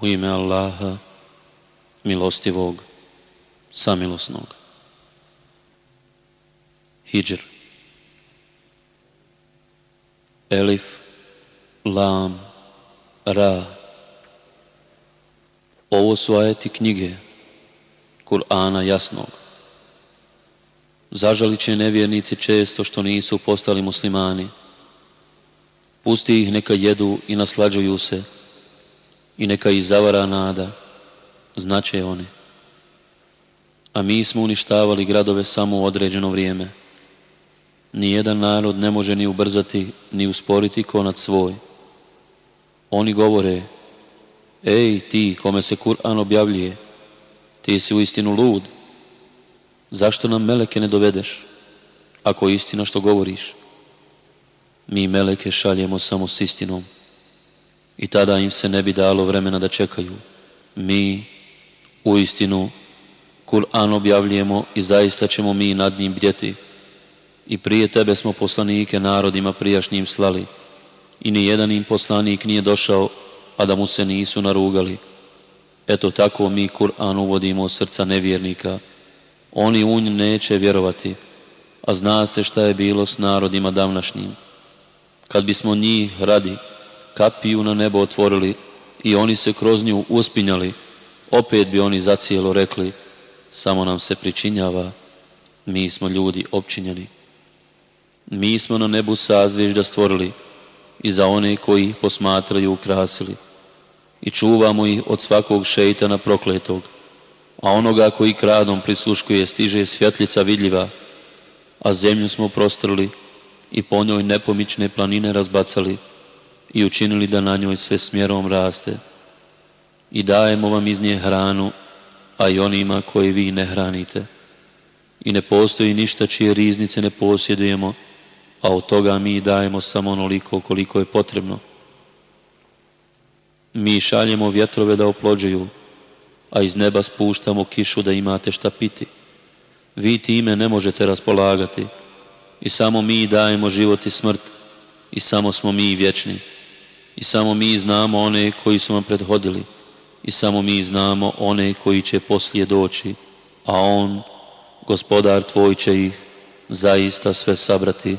U ime Allaha, milostivog, samilosnog. Hidžr. Elif, Lam, Ra. Ovo su ajeti knjige Kur'ana jasnog. Zažali će nevjernici često što nisu postali muslimani. Pusti ih neka jedu i naslađuju se, i neka ih zavara nada, znače one. A mi smo uništavali gradove samo u određeno vrijeme. Nijedan narod ne može ni ubrzati, ni usporiti konac svoj. Oni govore, ej ti kome se Kur'an objavljuje, ti si u istinu lud, zašto nam meleke ne dovedeš, ako je istina što govoriš? Mi meleke šaljemo samo s istinom i tada im se ne bi dalo vremena da čekaju. Mi u istinu Kur'an objavljujemo i zaista ćemo mi nad njim bdjeti. I prije tebe smo poslanike narodima prijašnjim slali i ni jedan im poslanik nije došao, a da mu se nisu narugali. Eto tako mi Kur'an uvodimo od srca nevjernika. Oni u neće vjerovati, a zna se šta je bilo s narodima davnašnjim. Kad bismo njih radi kapiju na nebo otvorili i oni se kroz nju uspinjali, opet bi oni zacijelo rekli, samo nam se pričinjava, mi smo ljudi općinjeni. Mi smo na nebu sazvježda stvorili i za one koji ih posmatraju ukrasili i čuvamo ih od svakog šeitana prokletog, a onoga koji kradom prisluškuje stiže svjetlica vidljiva, a zemlju smo prostrli i po njoj nepomične planine razbacali, i učinili da na njoj sve smjerom raste. I dajemo vam iz nje hranu, a i onima koji vi ne hranite. I ne postoji ništa čije riznice ne posjedujemo, a od toga mi dajemo samo onoliko koliko je potrebno. Mi šaljemo vjetrove da oplođuju, a iz neba spuštamo kišu da imate šta piti. Vi time ne možete raspolagati i samo mi dajemo život i smrt i samo smo mi vječni. I samo mi znamo one koji su vam prethodili. I samo mi znamo one koji će poslije doći. A on, gospodar tvoj će ih zaista sve sabrati.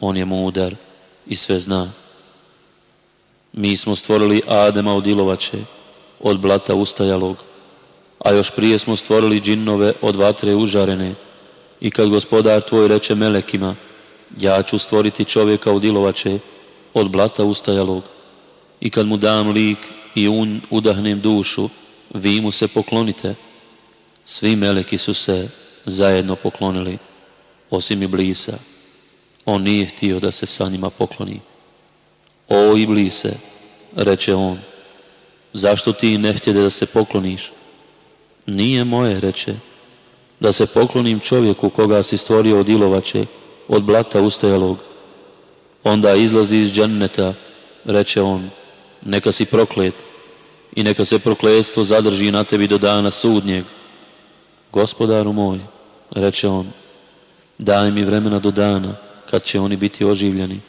On je mudar i sve zna. Mi smo stvorili Adema od ilovače, od blata ustajalog, a još prije smo stvorili džinnove od vatre užarene. I kad gospodar tvoj reče melekima, ja ću stvoriti čovjeka od ilovače, od blata ustajalog, i kad mu dam lik i un udahnem dušu, vi mu se poklonite. Svi meleki su se zajedno poklonili, osim blisa. On nije htio da se sa njima pokloni. O blise, reče on, zašto ti ne htjede da se pokloniš? Nije moje, reče, da se poklonim čovjeku koga si stvorio od ilovače, od blata ustajalog. Onda izlazi iz dženneta, reče on, neka si proklet i neka se prokletstvo zadrži na tebi do dana sudnjeg. Gospodaru moj, reče on, daj mi vremena do dana kad će oni biti oživljeni.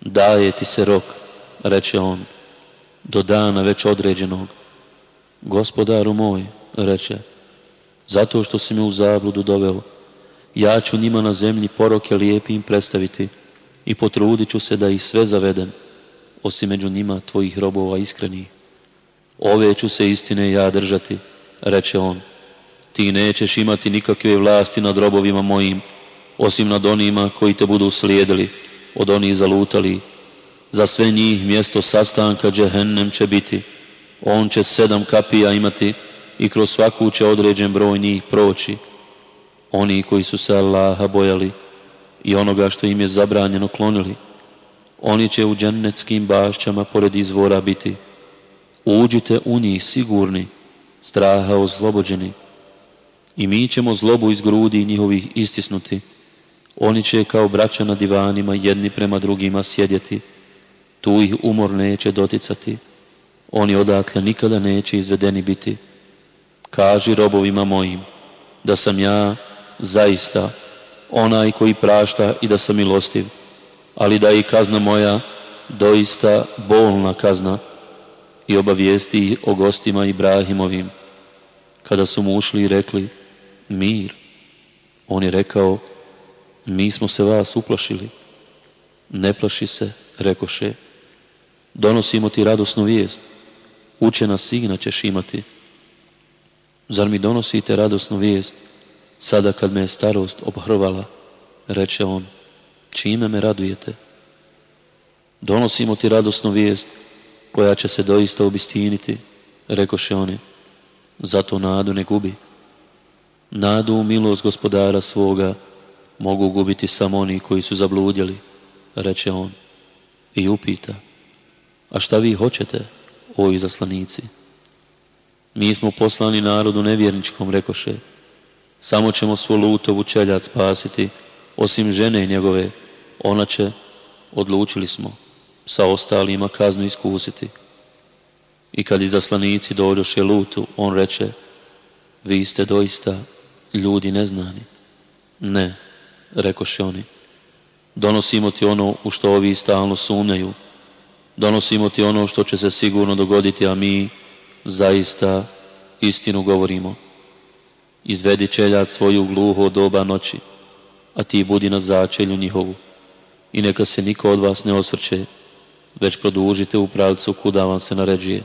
Daje ti se rok, reče on, do dana već određenog. Gospodaru moj, reče, zato što si me u zabludu doveo, ja ću njima na zemlji poroke lijepim predstaviti i potrudit ću se da ih sve zavedem osim među njima tvojih robova iskrenih Ove ću se istine ja držati, reče on. Ti nećeš imati nikakve vlasti nad robovima mojim, osim nad onima koji te budu slijedili, od onih zalutali. Za sve njih mjesto sastanka džehennem će biti. On će sedam kapija imati i kroz svaku će određen broj njih proći. Oni koji su se Allaha bojali i onoga što im je zabranjeno klonili, oni će u džennetskim bašćama pored izvora biti. Uđite u njih sigurni, straha ozlobođeni. I mi ćemo zlobu iz grudi njihovih istisnuti. Oni će kao braća na divanima jedni prema drugima sjedjeti. Tu ih umor neće doticati. Oni odatle nikada neće izvedeni biti. Kaži robovima mojim da sam ja zaista onaj koji prašta i da sam milostiv ali da i kazna moja doista bolna kazna i obavijesti o gostima Ibrahimovim. Kada su mu ušli i rekli, mir, on je rekao, mi smo se vas uplašili. Ne plaši se, rekoše, donosimo ti radosnu vijest, učena signa ćeš imati. Zar mi donosite radosnu vijest, sada kad me je starost obhrvala, reče on. Čime me radujete? Donosimo ti radosnu vijest koja će se doista obistiniti, rekoše oni. Zato nadu ne gubi. Nadu u milost gospodara svoga mogu gubiti samo oni koji su zabludjeli, reče on. I upita, a šta vi hoćete, o izaslanici? Mi smo poslani narodu nevjerničkom, rekoše. Samo ćemo svoj lutovu čeljac spasiti, osim žene njegove, ona će, odlučili smo, sa ostalima kaznu iskusiti. I kad izaslanici dođoše lutu, on reče, vi ste doista ljudi neznani. Ne, rekoše oni, donosimo ti ono u što ovi stalno sumnjaju, donosimo ti ono što će se sigurno dogoditi, a mi zaista istinu govorimo. Izvedi čeljat svoju gluho doba noći, a ti budi na začelju njihovu. I neka se niko od vas ne osvrće, već produžite u pravcu kuda vam se naređuje.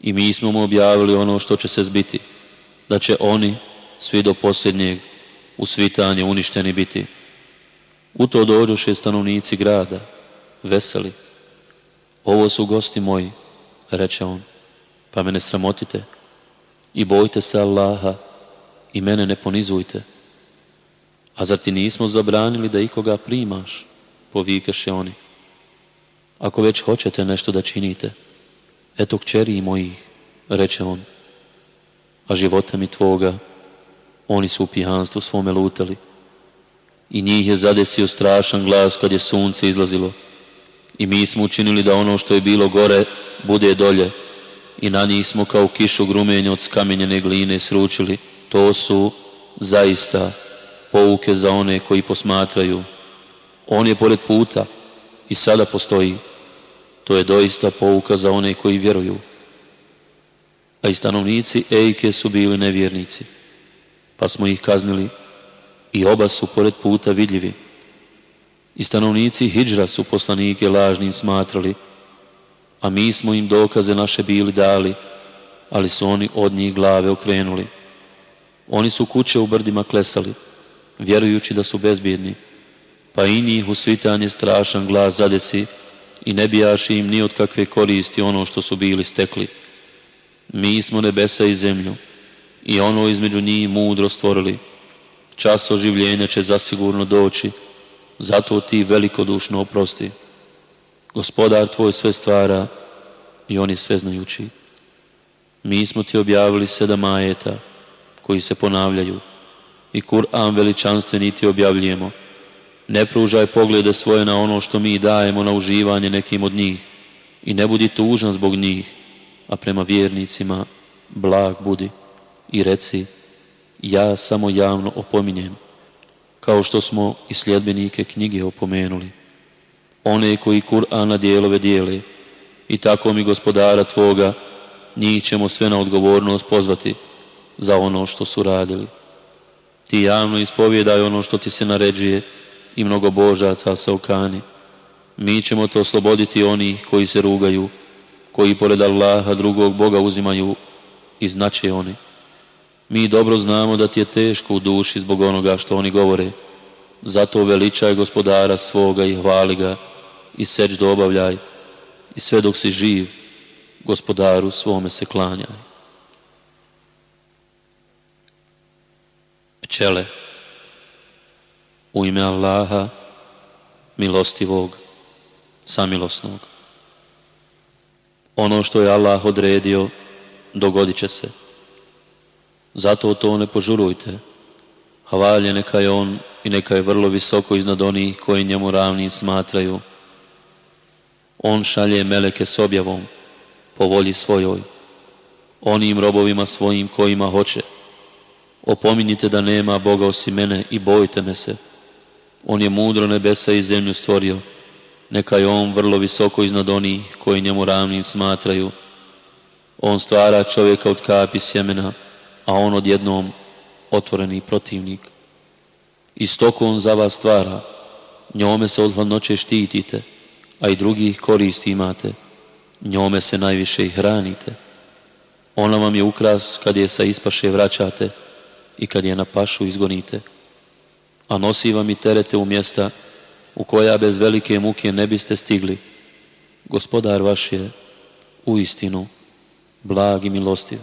I mi smo mu objavili ono što će se zbiti, da će oni, svi do posljednjeg, u svitanje uništeni biti. U to dođuše stanovnici grada, veseli. Ovo su gosti moji, reče on, pa mene sramotite i bojte se Allaha i mene ne ponizujte. A zar ti nismo zabranili da ikoga primaš? Povikeše oni. Ako već hoćete nešto da činite, eto kćeri mojih, reče on. A života mi tvoga, oni su u pijanstvu svome lutali. I njih je zadesio strašan glas kad je sunce izlazilo. I mi smo učinili da ono što je bilo gore, bude dolje. I na njih smo kao kišu grumenja od skamenjene gline sručili. To su zaista pouke za one koji posmatraju. On je pored puta i sada postoji. To je doista pouka za one koji vjeruju. A i stanovnici Ejke su bili nevjernici, pa smo ih kaznili i oba su pored puta vidljivi. I stanovnici Hidžra su poslanike lažnim smatrali, a mi smo im dokaze naše bili dali, ali su oni od njih glave okrenuli. Oni su kuće u brdima klesali, vjerujući da su bezbjedni. Pa i njih u svitanje strašan glas zadesi i ne bijaši im ni od kakve koristi ono što su bili stekli. Mi smo nebesa i zemlju i ono između njih mudro stvorili. Čas oživljenja će zasigurno doći, zato ti velikodušno oprosti. Gospodar tvoj sve stvara i oni sve znajući. Mi smo ti objavili sedam ajeta koji se ponavljaju i Kur'an veličanstveni ti objavljujemo. Ne pružaj poglede svoje na ono što mi dajemo na uživanje nekim od njih i ne budi tužan zbog njih, a prema vjernicima blag budi i reci ja samo javno opominjem, kao što smo i sljedbenike knjige opomenuli. One koji Kur'ana na dijelove dijeli i tako mi gospodara Tvoga, njih ćemo sve na odgovornost pozvati za ono što su radili. Ti javno ispovjedaj ono što ti se naređuje i mnogo božaca se okani. Mi ćemo to osloboditi onih koji se rugaju, koji pored Allaha drugog Boga uzimaju i znače oni. Mi dobro znamo da ti je teško u duši zbog onoga što oni govore. Zato veličaj gospodara svoga i hvali ga i do obavljaj i sve dok si živ gospodaru svome se klanjaj. pčele. U ime Allaha, milostivog, samilosnog. Ono što je Allah odredio, dogodit će se. Zato to ne požurujte. hvalje neka je on i neka je vrlo visoko iznad onih koji njemu ravni smatraju. On šalje meleke s objavom, po volji svojoj, onim robovima svojim kojima hoće. Opominjite da nema Boga osim mene i bojte me se. On je mudro nebesa i zemlju stvorio. Neka je On vrlo visoko iznad onih koji njemu ravnim smatraju. On stvara čovjeka od kapi sjemena, a on odjednom otvoreni protivnik. I stoku on za vas stvara, njome se od hladnoće štitite, a i drugih koristi imate, njome se najviše i hranite. Ona vam je ukras kad je sa ispaše vraćate, i kad je na pašu izgonite. A nosi vam i terete u mjesta u koja bez velike muke ne biste stigli. Gospodar vaš je u istinu blag i milostiv.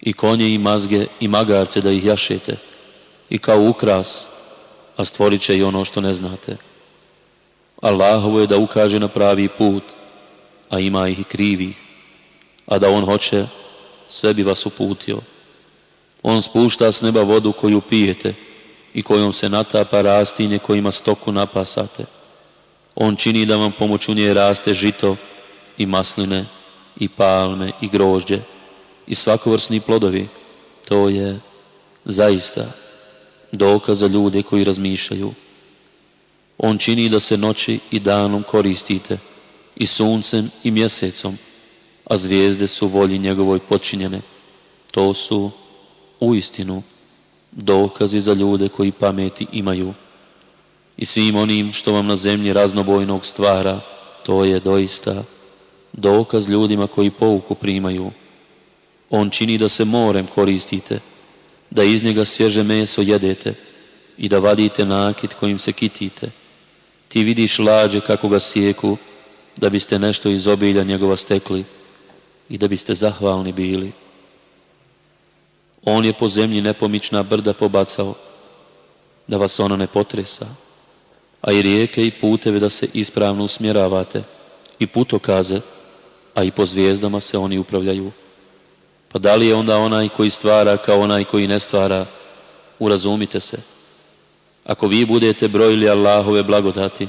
I konje i mazge i magarce da ih jašete i kao ukras, a stvorit će i ono što ne znate. Allahovo je da ukaže na pravi put, a ima ih i krivih, a da on hoće, sve bi vas uputio. On spušta s neba vodu koju pijete i kojom se natapa rastinje kojima stoku napasate. On čini da vam pomoću nje raste žito i masline i palme i grožđe i svakovrsni plodovi. To je zaista dokaz za ljude koji razmišljaju. On čini da se noći i danom koristite i suncem i mjesecom, a zvijezde su volji njegovoj počinjene. To su uistinu dokazi za ljude koji pameti imaju i svim onim što vam na zemlji raznobojnog stvara, to je doista dokaz ljudima koji pouku primaju. On čini da se morem koristite, da iz njega svježe meso jedete i da vadite nakit kojim se kitite. Ti vidiš lađe kako ga sjeku, da biste nešto iz obilja njegova stekli i da biste zahvalni bili. On je po zemlji nepomična brda pobacao, da vas ona ne potresa, a i rijeke i puteve da se ispravno usmjeravate, i putokaze, a i po zvijezdama se oni upravljaju. Pa da li je onda onaj koji stvara kao onaj koji ne stvara? Urazumite se. Ako vi budete brojili Allahove blagodati,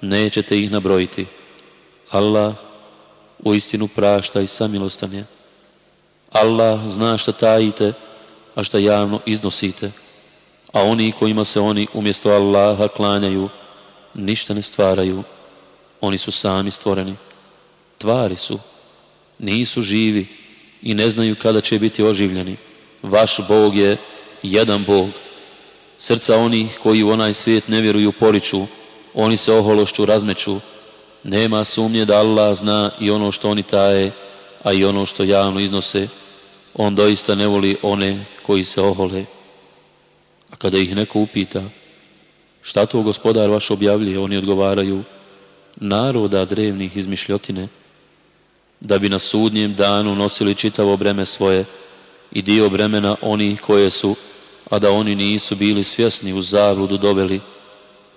nećete ih nabrojiti. Allah u istinu prašta i samilostan je. Allah zna šta tajite, a šta javno iznosite, a oni kojima se oni umjesto Allaha klanjaju, ništa ne stvaraju, oni su sami stvoreni. Tvari su, nisu živi i ne znaju kada će biti oživljeni. Vaš Bog je jedan Bog. Srca onih koji u onaj svijet ne vjeruju poriču, oni se ohološću razmeću. Nema sumnje da Allah zna i ono što oni taje, a i ono što javno iznose on doista ne voli one koji se ohole. A kada ih neko upita, šta to gospodar vaš objavljuje, oni odgovaraju, naroda drevnih izmišljotine, da bi na sudnjem danu nosili čitavo breme svoje i dio bremena onih koje su, a da oni nisu bili svjesni u zavludu doveli,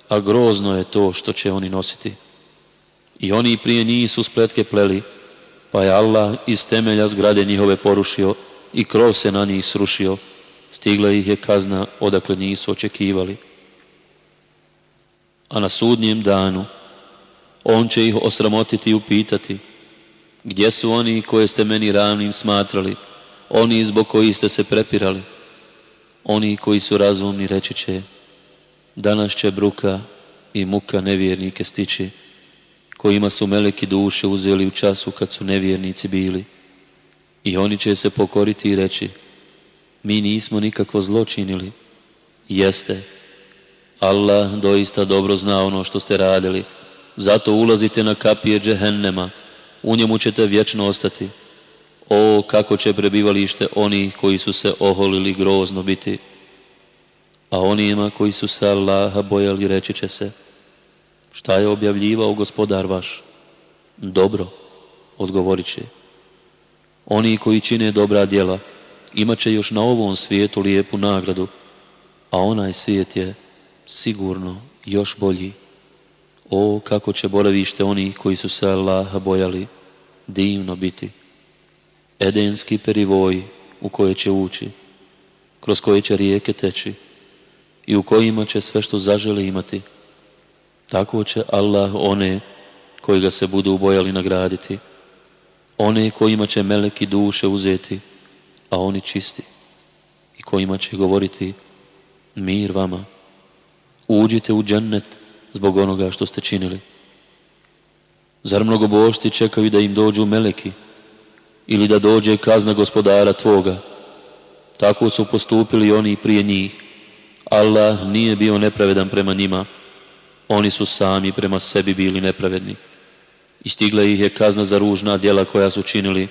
a grozno je to što će oni nositi. I oni prije njih su spletke pleli, pa je Allah iz temelja zgrade njihove porušio i krov se na njih srušio. Stigla ih je kazna odakle nisu očekivali. A na sudnjem danu on će ih osramotiti i upitati gdje su oni koje ste meni ravnim smatrali, oni zbog kojih ste se prepirali, oni koji su razumni reći će danas će bruka i muka nevjernike stići kojima su meleki duše uzeli u času kad su nevjernici bili. I oni će se pokoriti i reći, mi nismo nikakvo zlo činili. Jeste, Allah doista dobro zna ono što ste radili. Zato ulazite na kapije džehennema, u njemu ćete vječno ostati. O, kako će prebivalište onih koji su se oholili grozno biti. A onima koji su se Allaha bojali reći će se, Šta je objavljivao gospodar vaš? Dobro, odgovorit će. Oni koji čine dobra djela imat će još na ovom svijetu lijepu nagradu, a onaj svijet je sigurno još bolji. O, kako će boravište onih koji su se Allaha bojali divno biti. Edenski perivoj u koje će ući, kroz koje će rijeke teći i u kojima će sve što zaželi imati. Tako će Allah one koji ga se budu ubojali nagraditi, one kojima će meleki duše uzeti, a oni čisti, i kojima će govoriti mir vama, uđite u džennet zbog onoga što ste činili. Zar mnogobošci čekaju da im dođu meleki ili da dođe kazna gospodara tvoga? Tako su postupili oni prije njih. Allah nije bio nepravedan prema njima, oni su sami prema sebi bili nepravedni. I stigla ih je kazna za ružna djela koja su činili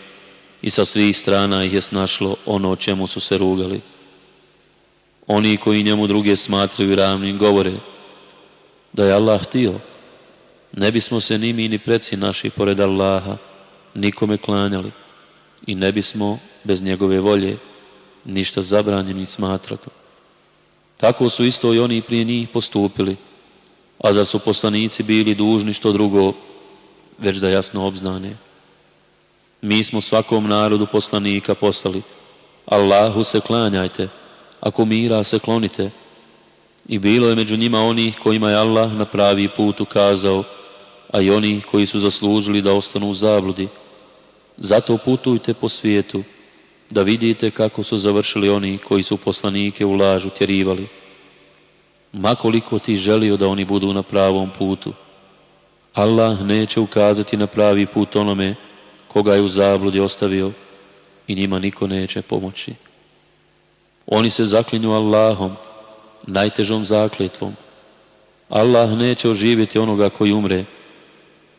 i sa svih strana ih je snašlo ono o čemu su se rugali. Oni koji njemu druge smatraju ravnim govore da je Allah htio, ne bismo se ni mi ni preci naši pored Allaha nikome klanjali i ne bismo bez njegove volje ništa zabranjeni smatrati. Tako su isto i oni prije njih postupili a zar su poslanici bili dužni što drugo, već da jasno obznane? Mi smo svakom narodu poslanika poslali. Allahu se klanjajte, ako mira se klonite. I bilo je među njima onih kojima je Allah na pravi put ukazao, a i oni koji su zaslužili da ostanu u zabludi. Zato putujte po svijetu, da vidite kako su završili oni koji su poslanike u lažu tjerivali makoliko ti želio da oni budu na pravom putu. Allah neće ukazati na pravi put onome koga je u zabludi ostavio i njima niko neće pomoći. Oni se zaklinju Allahom, najtežom zakletvom. Allah neće oživjeti onoga koji umre,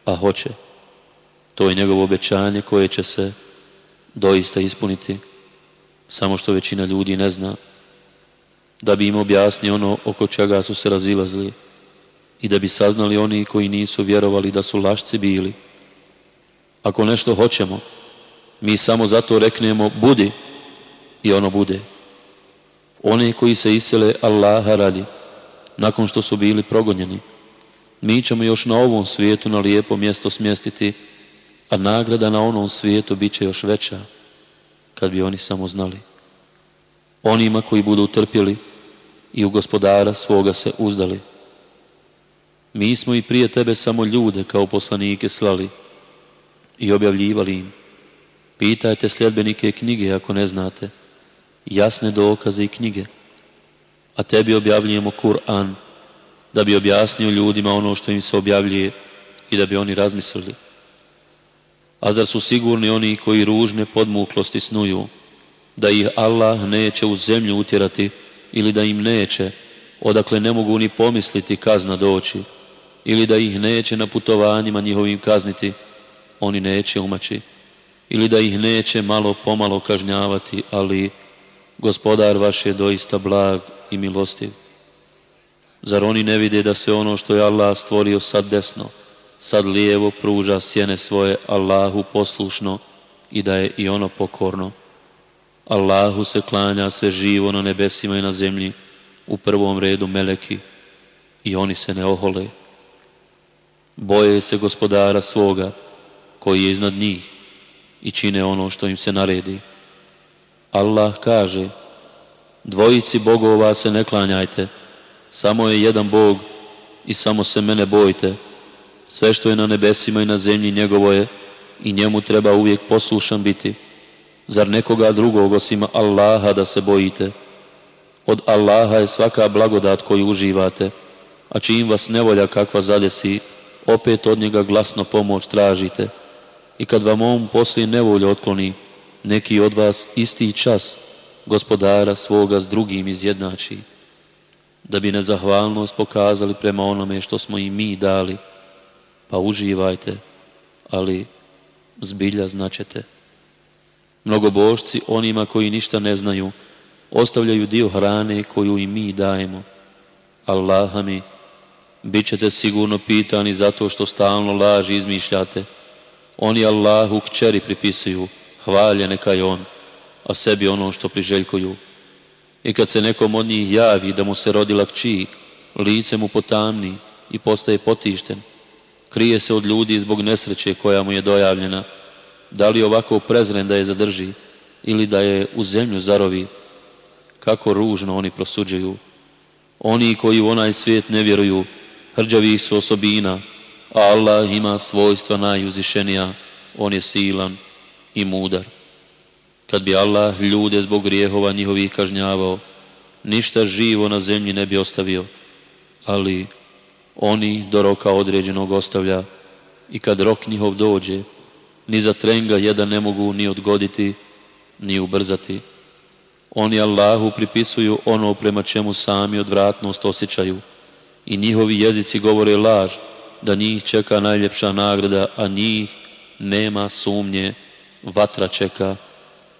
a hoće. To je njegovo obećanje koje će se doista ispuniti, samo što većina ljudi ne zna da bi im objasnio ono oko čega su se razilazili i da bi saznali oni koji nisu vjerovali da su lašci bili. Ako nešto hoćemo, mi samo zato reknemo budi i ono bude. Oni koji se isele Allaha radi, nakon što su bili progonjeni, mi ćemo još na ovom svijetu na lijepo mjesto smjestiti, a nagrada na onom svijetu bit će još veća, kad bi oni samo znali onima koji budu trpjeli i u gospodara svoga se uzdali. Mi smo i prije tebe samo ljude kao poslanike slali i objavljivali im. Pitajte sljedbenike knjige ako ne znate, jasne dokaze i knjige. A tebi objavljujemo Kur'an, da bi objasnio ljudima ono što im se objavljuje i da bi oni razmislili. A zar su sigurni oni koji ružne podmuklosti snuju, da ih Allah neće u zemlju utjerati ili da im neće, odakle ne mogu ni pomisliti kazna doći, ili da ih neće na putovanjima njihovim kazniti, oni neće umaći, ili da ih neće malo pomalo kažnjavati, ali gospodar vaš je doista blag i milostiv. Zar oni ne vide da sve ono što je Allah stvorio sad desno, sad lijevo pruža sjene svoje Allahu poslušno i da je i ono pokorno? Allahu se klanja sve živo na nebesima i na zemlji, u prvom redu meleki, i oni se ne ohole. Boje se gospodara svoga, koji je iznad njih, i čine ono što im se naredi. Allah kaže, dvojici bogova se ne klanjajte, samo je jedan bog i samo se mene bojte. Sve što je na nebesima i na zemlji njegovo je i njemu treba uvijek poslušan biti. Zar nekoga drugog osim Allaha da se bojite? Od Allaha je svaka blagodat koju uživate, a čim vas nevolja kakva zadesi, opet od njega glasno pomoć tražite. I kad vam on poslije nevolje otkloni, neki od vas isti čas gospodara svoga s drugim izjednači, da bi nezahvalnost pokazali prema onome što smo i mi dali, pa uživajte, ali zbilja značete. Mnogobožci onima koji ništa ne znaju ostavljaju dio hrane koju i mi dajemo. Allaha mi, bit ćete sigurno pitani zato što stalno laži izmišljate. Oni Allahu kćeri pripisuju, hvalje neka je on, a sebi ono što priželjkuju. I kad se nekom od njih javi da mu se rodila kći, lice mu potamni i postaje potišten. Krije se od ljudi zbog nesreće koja mu je dojavljena da li je ovako prezren da je zadrži ili da je u zemlju zarovi, kako ružno oni prosuđuju. Oni koji u onaj svijet ne vjeruju, hrđavih su osobina, a Allah ima svojstva najuzišenija on je silan i mudar. Kad bi Allah ljude zbog grijehova njihovih kažnjavao, ništa živo na zemlji ne bi ostavio, ali oni do roka određenog ostavlja i kad rok njihov dođe, ni za trenga jedan ne mogu ni odgoditi, ni ubrzati. Oni Allahu pripisuju ono prema čemu sami odvratnost osjećaju i njihovi jezici govore laž da njih čeka najljepša nagrada, a njih nema sumnje, vatra čeka,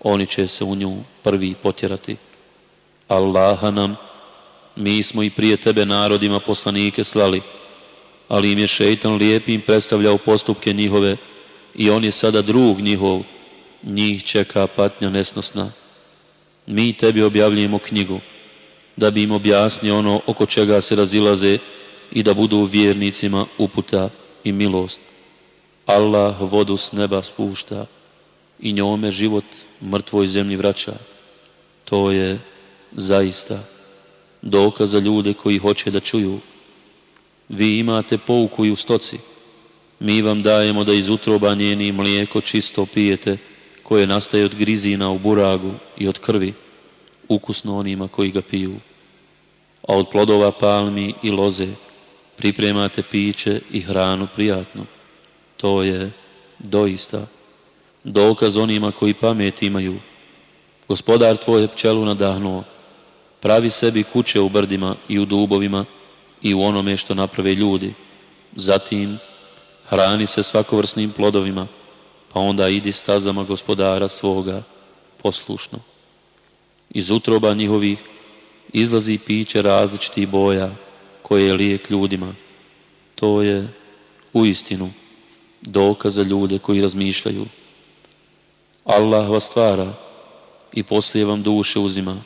oni će se u nju prvi potjerati. Allaha nam, mi smo i prije tebe narodima poslanike slali, ali im je šeitan lijepim predstavljao postupke njihove, i on je sada drug njihov. Njih čeka patnja nesnosna. Mi tebi objavljujemo knjigu, da bi im objasnio ono oko čega se razilaze i da budu vjernicima uputa i milost. Allah vodu s neba spušta i njome život mrtvoj zemlji vraća. To je zaista dokaza ljude koji hoće da čuju. Vi imate pouku i u stoci. Mi vam dajemo da iz utroba njeni mlijeko čisto pijete, koje nastaje od grizina u buragu i od krvi, ukusno onima koji ga piju. A od plodova palmi i loze pripremate piće i hranu prijatnu. To je doista dokaz onima koji pamet imaju. Gospodar tvoj je pčelu nadahnuo. Pravi sebi kuće u brdima i u dubovima i u onome što naprave ljudi. Zatim hrani se svakovrsnim plodovima, pa onda idi stazama gospodara svoga poslušno. Iz utroba njihovih izlazi piće različitih boja koje je lijek ljudima. To je u istinu dokaz ljude koji razmišljaju. Allah vas stvara i poslije vam duše uzima.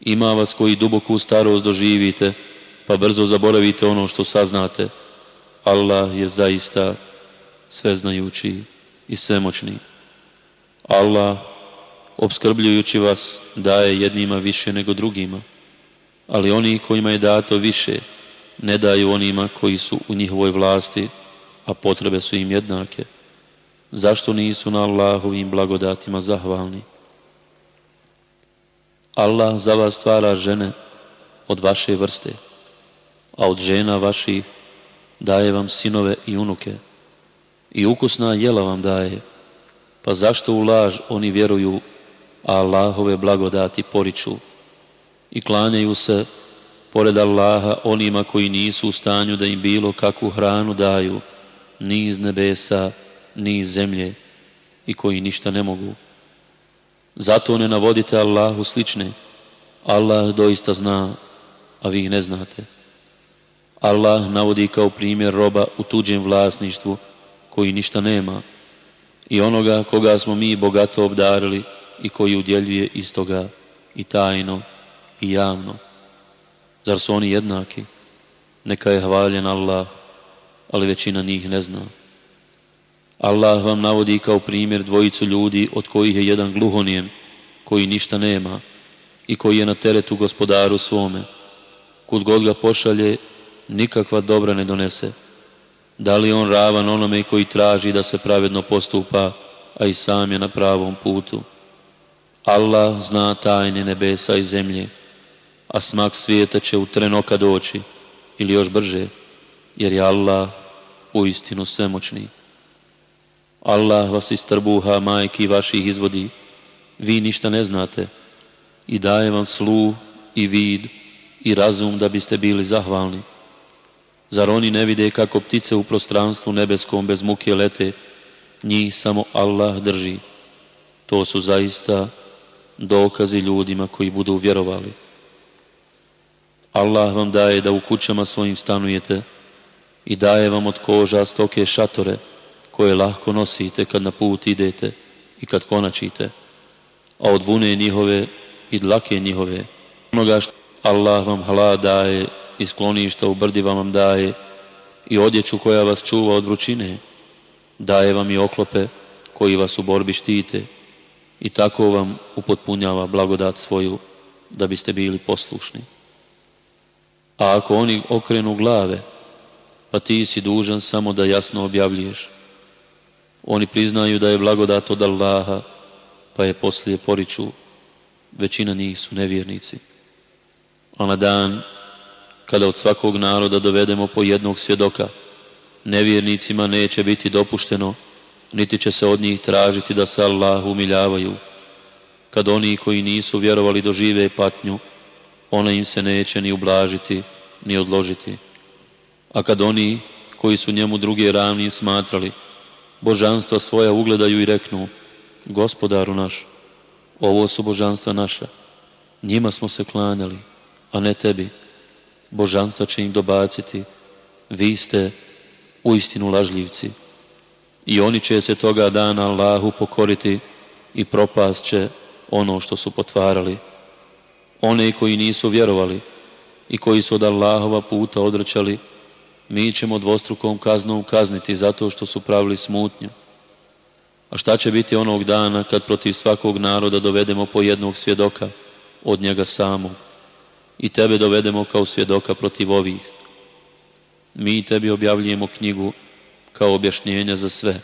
Ima vas koji duboku starost doživite, pa brzo zaboravite ono što saznate – Allah je zaista sveznajući i svemoćni. Allah, obskrbljujući vas, daje jednima više nego drugima, ali oni kojima je dato više, ne daju onima koji su u njihovoj vlasti, a potrebe su im jednake. Zašto nisu na Allahovim blagodatima zahvalni? Allah za vas stvara žene od vaše vrste, a od žena vaših daje vam sinove i unuke i ukusna jela vam daje. Pa zašto u laž oni vjeruju, a Allahove blagodati poriču i klanjaju se pored Allaha onima koji nisu u stanju da im bilo kakvu hranu daju, ni iz nebesa, ni iz zemlje i koji ništa ne mogu. Zato ne navodite Allahu slične. Allah doista zna, a vi ne znate. Allah navodi kao primjer roba u tuđem vlasništvu koji ništa nema i onoga koga smo mi bogato obdarili i koji udjeljuje istoga i tajno i javno. Zar su oni jednaki? Neka je hvaljen Allah, ali većina njih ne zna. Allah vam navodi kao primjer dvojicu ljudi od kojih je jedan gluhonijem, koji ništa nema i koji je na teretu gospodaru svome. Kud god ga pošalje, nikakva dobra ne donese. Da li on ravan onome koji traži da se pravedno postupa, a i sam je na pravom putu? Allah zna tajne nebesa i zemlje, a smak svijeta će u trenoka doći, ili još brže, jer je Allah u istinu svemoćni. Allah vas iz trbuha majki vaših izvodi, vi ništa ne znate, i daje vam sluh i vid i razum da biste bili zahvalni. Zar oni ne vide kako ptice u prostranstvu nebeskom bez muke lete? Njih samo Allah drži. To su zaista dokazi ljudima koji budu vjerovali. Allah vam daje da u kućama svojim stanujete i daje vam od koža stoke šatore koje lahko nosite kad na put idete i kad konačite, a od vune njihove i dlake njihove. Onoga što Allah vam hala daje i skloništa u brdi vam daje i odjeću koja vas čuva od vrućine. Daje vam i oklope koji vas u borbi štite i tako vam upotpunjava blagodat svoju da biste bili poslušni. A ako oni okrenu glave, pa ti si dužan samo da jasno objavljuješ. Oni priznaju da je blagodat od Allaha, pa je poslije poriču. Većina njih su nevjernici. A na dan kada od svakog naroda dovedemo po jednog svjedoka, nevjernicima neće biti dopušteno, niti će se od njih tražiti da se Allah umiljavaju. Kad oni koji nisu vjerovali dožive patnju, ona im se neće ni ublažiti, ni odložiti. A kad oni koji su njemu drugi ravni smatrali, božanstva svoja ugledaju i reknu, gospodaru naš, ovo su božanstva naša, njima smo se klanjali, a ne tebi božanstva će im dobaciti, vi ste uistinu lažljivci. I oni će se toga dana Allahu pokoriti i propast će ono što su potvarali. One koji nisu vjerovali i koji su od Allahova puta odrećali, mi ćemo dvostrukom kaznom kazniti zato što su pravili smutnju. A šta će biti onog dana kad protiv svakog naroda dovedemo po jednog svjedoka od njega samog? i tebe dovedemo kao svjedoka protiv ovih. Mi tebi objavljujemo knjigu kao objašnjenja za sve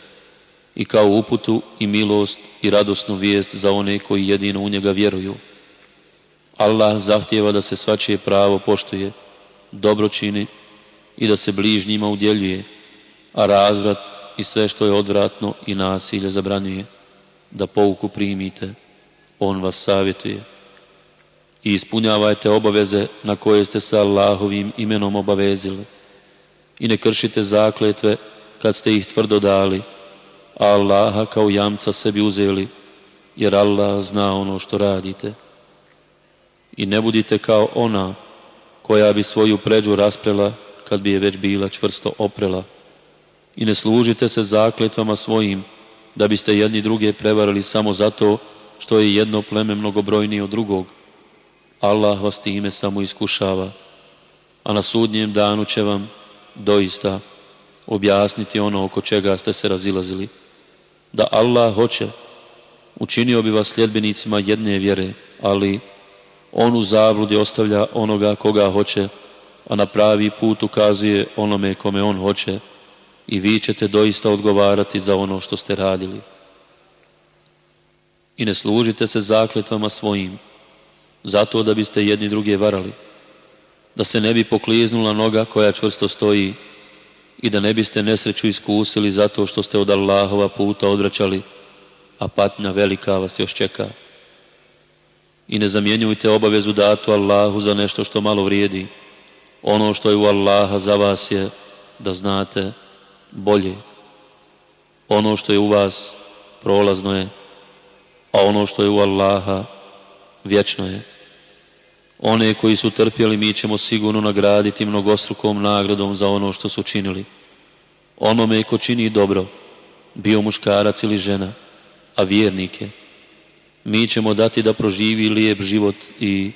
i kao uputu i milost i radosnu vijest za one koji jedino u njega vjeruju. Allah zahtjeva da se svačije pravo poštuje, dobro čini i da se bližnjima udjeljuje, a razvrat i sve što je odvratno i nasilje zabranjuje, da pouku primite, on vas savjetuje i ispunjavajte obaveze na koje ste se Allahovim imenom obavezili i ne kršite zakletve kad ste ih tvrdo dali, a Allaha kao jamca sebi uzeli, jer Allah zna ono što radite. I ne budite kao ona koja bi svoju pređu rasprela kad bi je već bila čvrsto oprela. I ne služite se zakletvama svojim da biste jedni druge prevarili samo zato što je jedno pleme mnogobrojnije od drugog Allah vas time samo iskušava, a na sudnjem danu će vam doista objasniti ono oko čega ste se razilazili. Da Allah hoće, učinio bi vas sljedbenicima jedne vjere, ali on u zabludi ostavlja onoga koga hoće, a na pravi put ukazuje onome kome on hoće i vi ćete doista odgovarati za ono što ste radili. I ne služite se zakletvama svojim, zato da biste jedni druge varali. Da se ne bi pokliznula noga koja čvrsto stoji i da ne biste nesreću iskusili zato što ste od Allahova puta odračali, a patnja velika vas još čeka. I ne zamjenjujte obavezu datu Allahu za nešto što malo vrijedi. Ono što je u Allaha za vas je, da znate, bolje. Ono što je u vas, prolazno je, a ono što je u Allaha, vječno je. One koji su trpjeli mi ćemo sigurno nagraditi mnogostrukom nagradom za ono što su činili. Onome ko čini dobro, bio muškarac ili žena, a vjernike mi ćemo dati da proživi lijep život i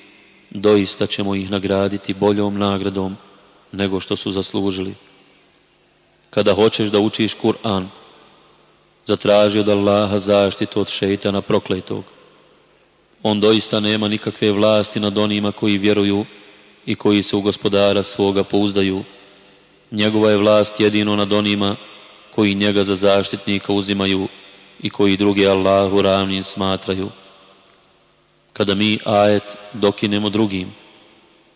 doista ćemo ih nagraditi boljom nagradom nego što su zaslužili. Kada hoćeš da učiš Kur'an, zatraži od Allaha zaštitu od šeitana prokletog on doista nema nikakve vlasti nad onima koji vjeruju i koji se u gospodara svoga pouzdaju. Njegova je vlast jedino nad onima koji njega za zaštitnika uzimaju i koji drugi Allahu ravnim smatraju. Kada mi ajet dokinemo drugim,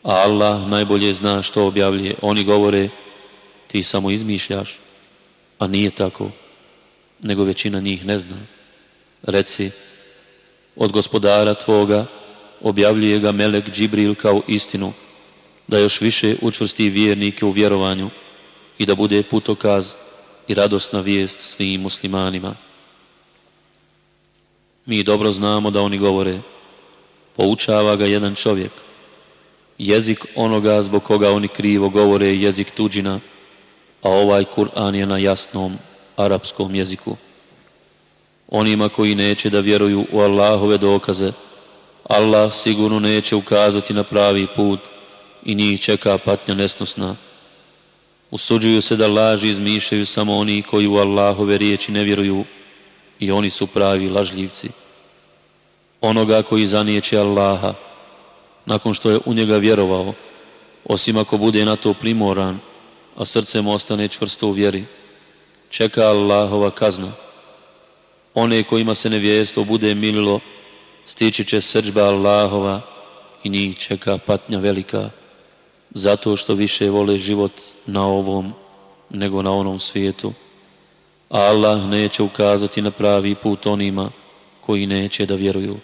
a Allah najbolje zna što objavlje, oni govore ti samo izmišljaš, a nije tako, nego većina njih ne zna. Reci, od gospodara tvoga, objavljuje ga Melek Džibril kao istinu, da još više učvrsti vjernike u vjerovanju i da bude putokaz i radosna vijest svim muslimanima. Mi dobro znamo da oni govore, poučava ga jedan čovjek, jezik onoga zbog koga oni krivo govore jezik tuđina, a ovaj Kur'an je na jasnom arapskom jeziku onima koji neće da vjeruju u Allahove dokaze. Allah sigurno neće ukazati na pravi put i njih čeka patnja nesnosna. Usuđuju se da laži izmišljaju samo oni koji u Allahove riječi ne vjeruju i oni su pravi lažljivci. Onoga koji zanijeće Allaha, nakon što je u njega vjerovao, osim ako bude na to primoran, a srcem ostane čvrsto u vjeri, čeka Allahova kazna one kojima se nevjestvo bude mililo, stići će srđba Allahova i njih čeka patnja velika, zato što više vole život na ovom nego na onom svijetu. Allah neće ukazati na pravi put onima koji neće da vjeruju.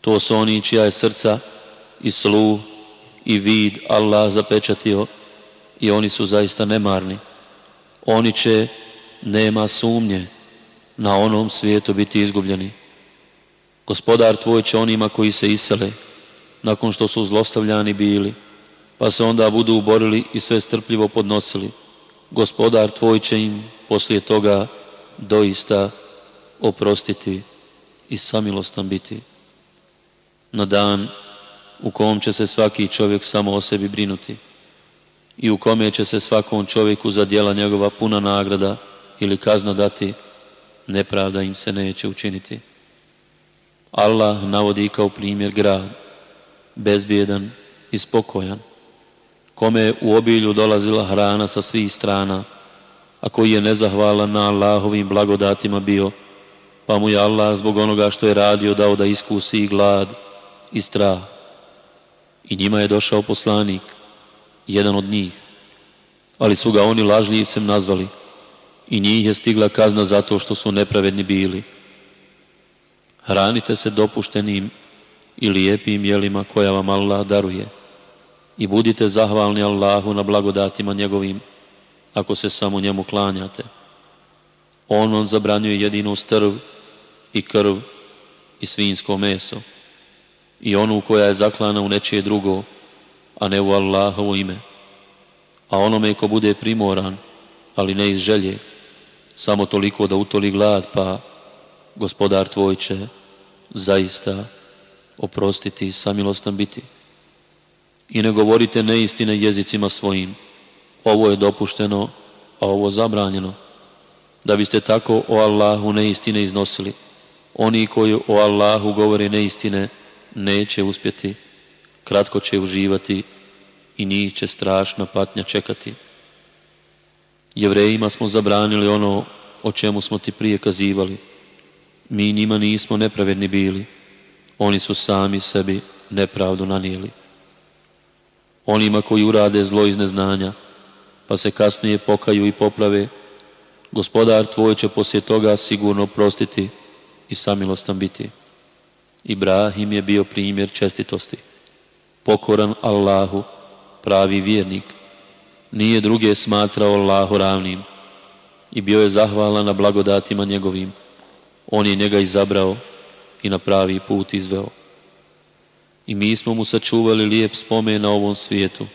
To su oni čija je srca i slu i vid Allah zapečatio i oni su zaista nemarni. Oni će, nema sumnje, na onom svijetu biti izgubljeni. Gospodar tvoj će onima koji se isele, nakon što su zlostavljani bili, pa se onda budu uborili i sve strpljivo podnosili. Gospodar tvoj će im poslije toga doista oprostiti i samilostan biti. Na dan u kom će se svaki čovjek samo o sebi brinuti i u kome će se svakom čovjeku za djela njegova puna nagrada ili kazna dati, nepravda im se neće učiniti. Allah navodi kao primjer grad, bezbjedan i spokojan, kome je u obilju dolazila hrana sa svih strana, a koji je nezahvalan na Allahovim blagodatima bio, pa mu je Allah zbog onoga što je radio dao da iskusi i glad i strah. I njima je došao poslanik, jedan od njih, ali su ga oni lažljivcem nazvali, i njih je stigla kazna zato što su nepravedni bili. Hranite se dopuštenim i lijepim jelima koja vam Allah daruje i budite zahvalni Allahu na blagodatima njegovim ako se samo njemu klanjate. On vam zabranjuje jedinu strv i krv i svinsko meso i onu koja je zaklana u nečije drugo, a ne u Allahovo ime. A onome ko bude primoran, ali ne iz želje, samo toliko da utoli glad, pa gospodar tvoj će zaista oprostiti i samilostan biti. I ne govorite neistine jezicima svojim. Ovo je dopušteno, a ovo zabranjeno. Da biste tako o Allahu neistine iznosili. Oni koji o Allahu govore neistine neće uspjeti. Kratko će uživati i njih će strašna patnja čekati. Jevrejima smo zabranili ono o čemu smo ti prije kazivali. Mi njima nismo nepravedni bili. Oni su sami sebi nepravdu nanijeli. Onima koji urade zlo iz neznanja, pa se kasnije pokaju i poprave, gospodar tvoj će poslije toga sigurno prostiti i samilostan biti. Ibrahim je bio primjer čestitosti, pokoran Allahu, pravi vjernik, nije druge smatrao Allahu ravnim i bio je zahvalan na blagodatima njegovim. On je njega izabrao i na pravi put izveo. I mi smo mu sačuvali lijep spomen na ovom svijetu,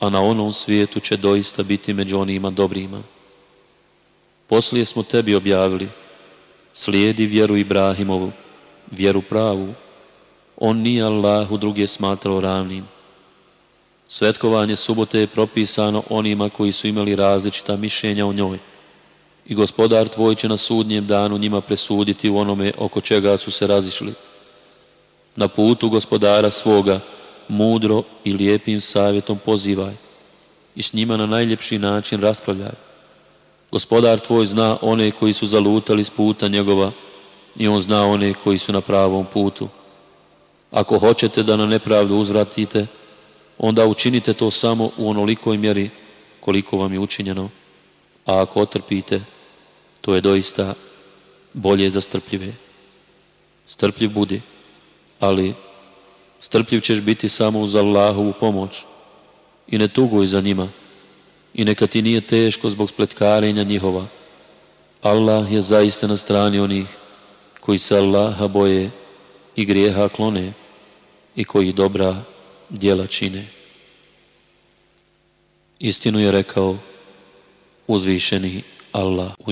a na onom svijetu će doista biti među onima dobrima. Poslije smo tebi objavili, slijedi vjeru Ibrahimovu, vjeru pravu. On nije Allahu druge smatrao ravnim Svetkovanje subote je propisano onima koji su imali različita mišljenja o njoj. I gospodar tvoj će na sudnjem danu njima presuditi u onome oko čega su se razišli. Na putu gospodara svoga mudro i lijepim savjetom pozivaj i s njima na najljepši način raspravljaj. Gospodar tvoj zna one koji su zalutali s puta njegova i on zna one koji su na pravom putu. Ako hoćete da na nepravdu uzvratite, onda učinite to samo u onolikoj mjeri koliko vam je učinjeno, a ako otrpite, to je doista bolje za strpljive. Strpljiv budi, ali strpljiv ćeš biti samo uz Allahovu pomoć i ne tuguj za njima i neka ti nije teško zbog spletkarenja njihova. Allah je zaista na strani onih koji se Allaha boje i grijeha klone i koji dobra djela čine. Istinu je rekao uzvišeni Allah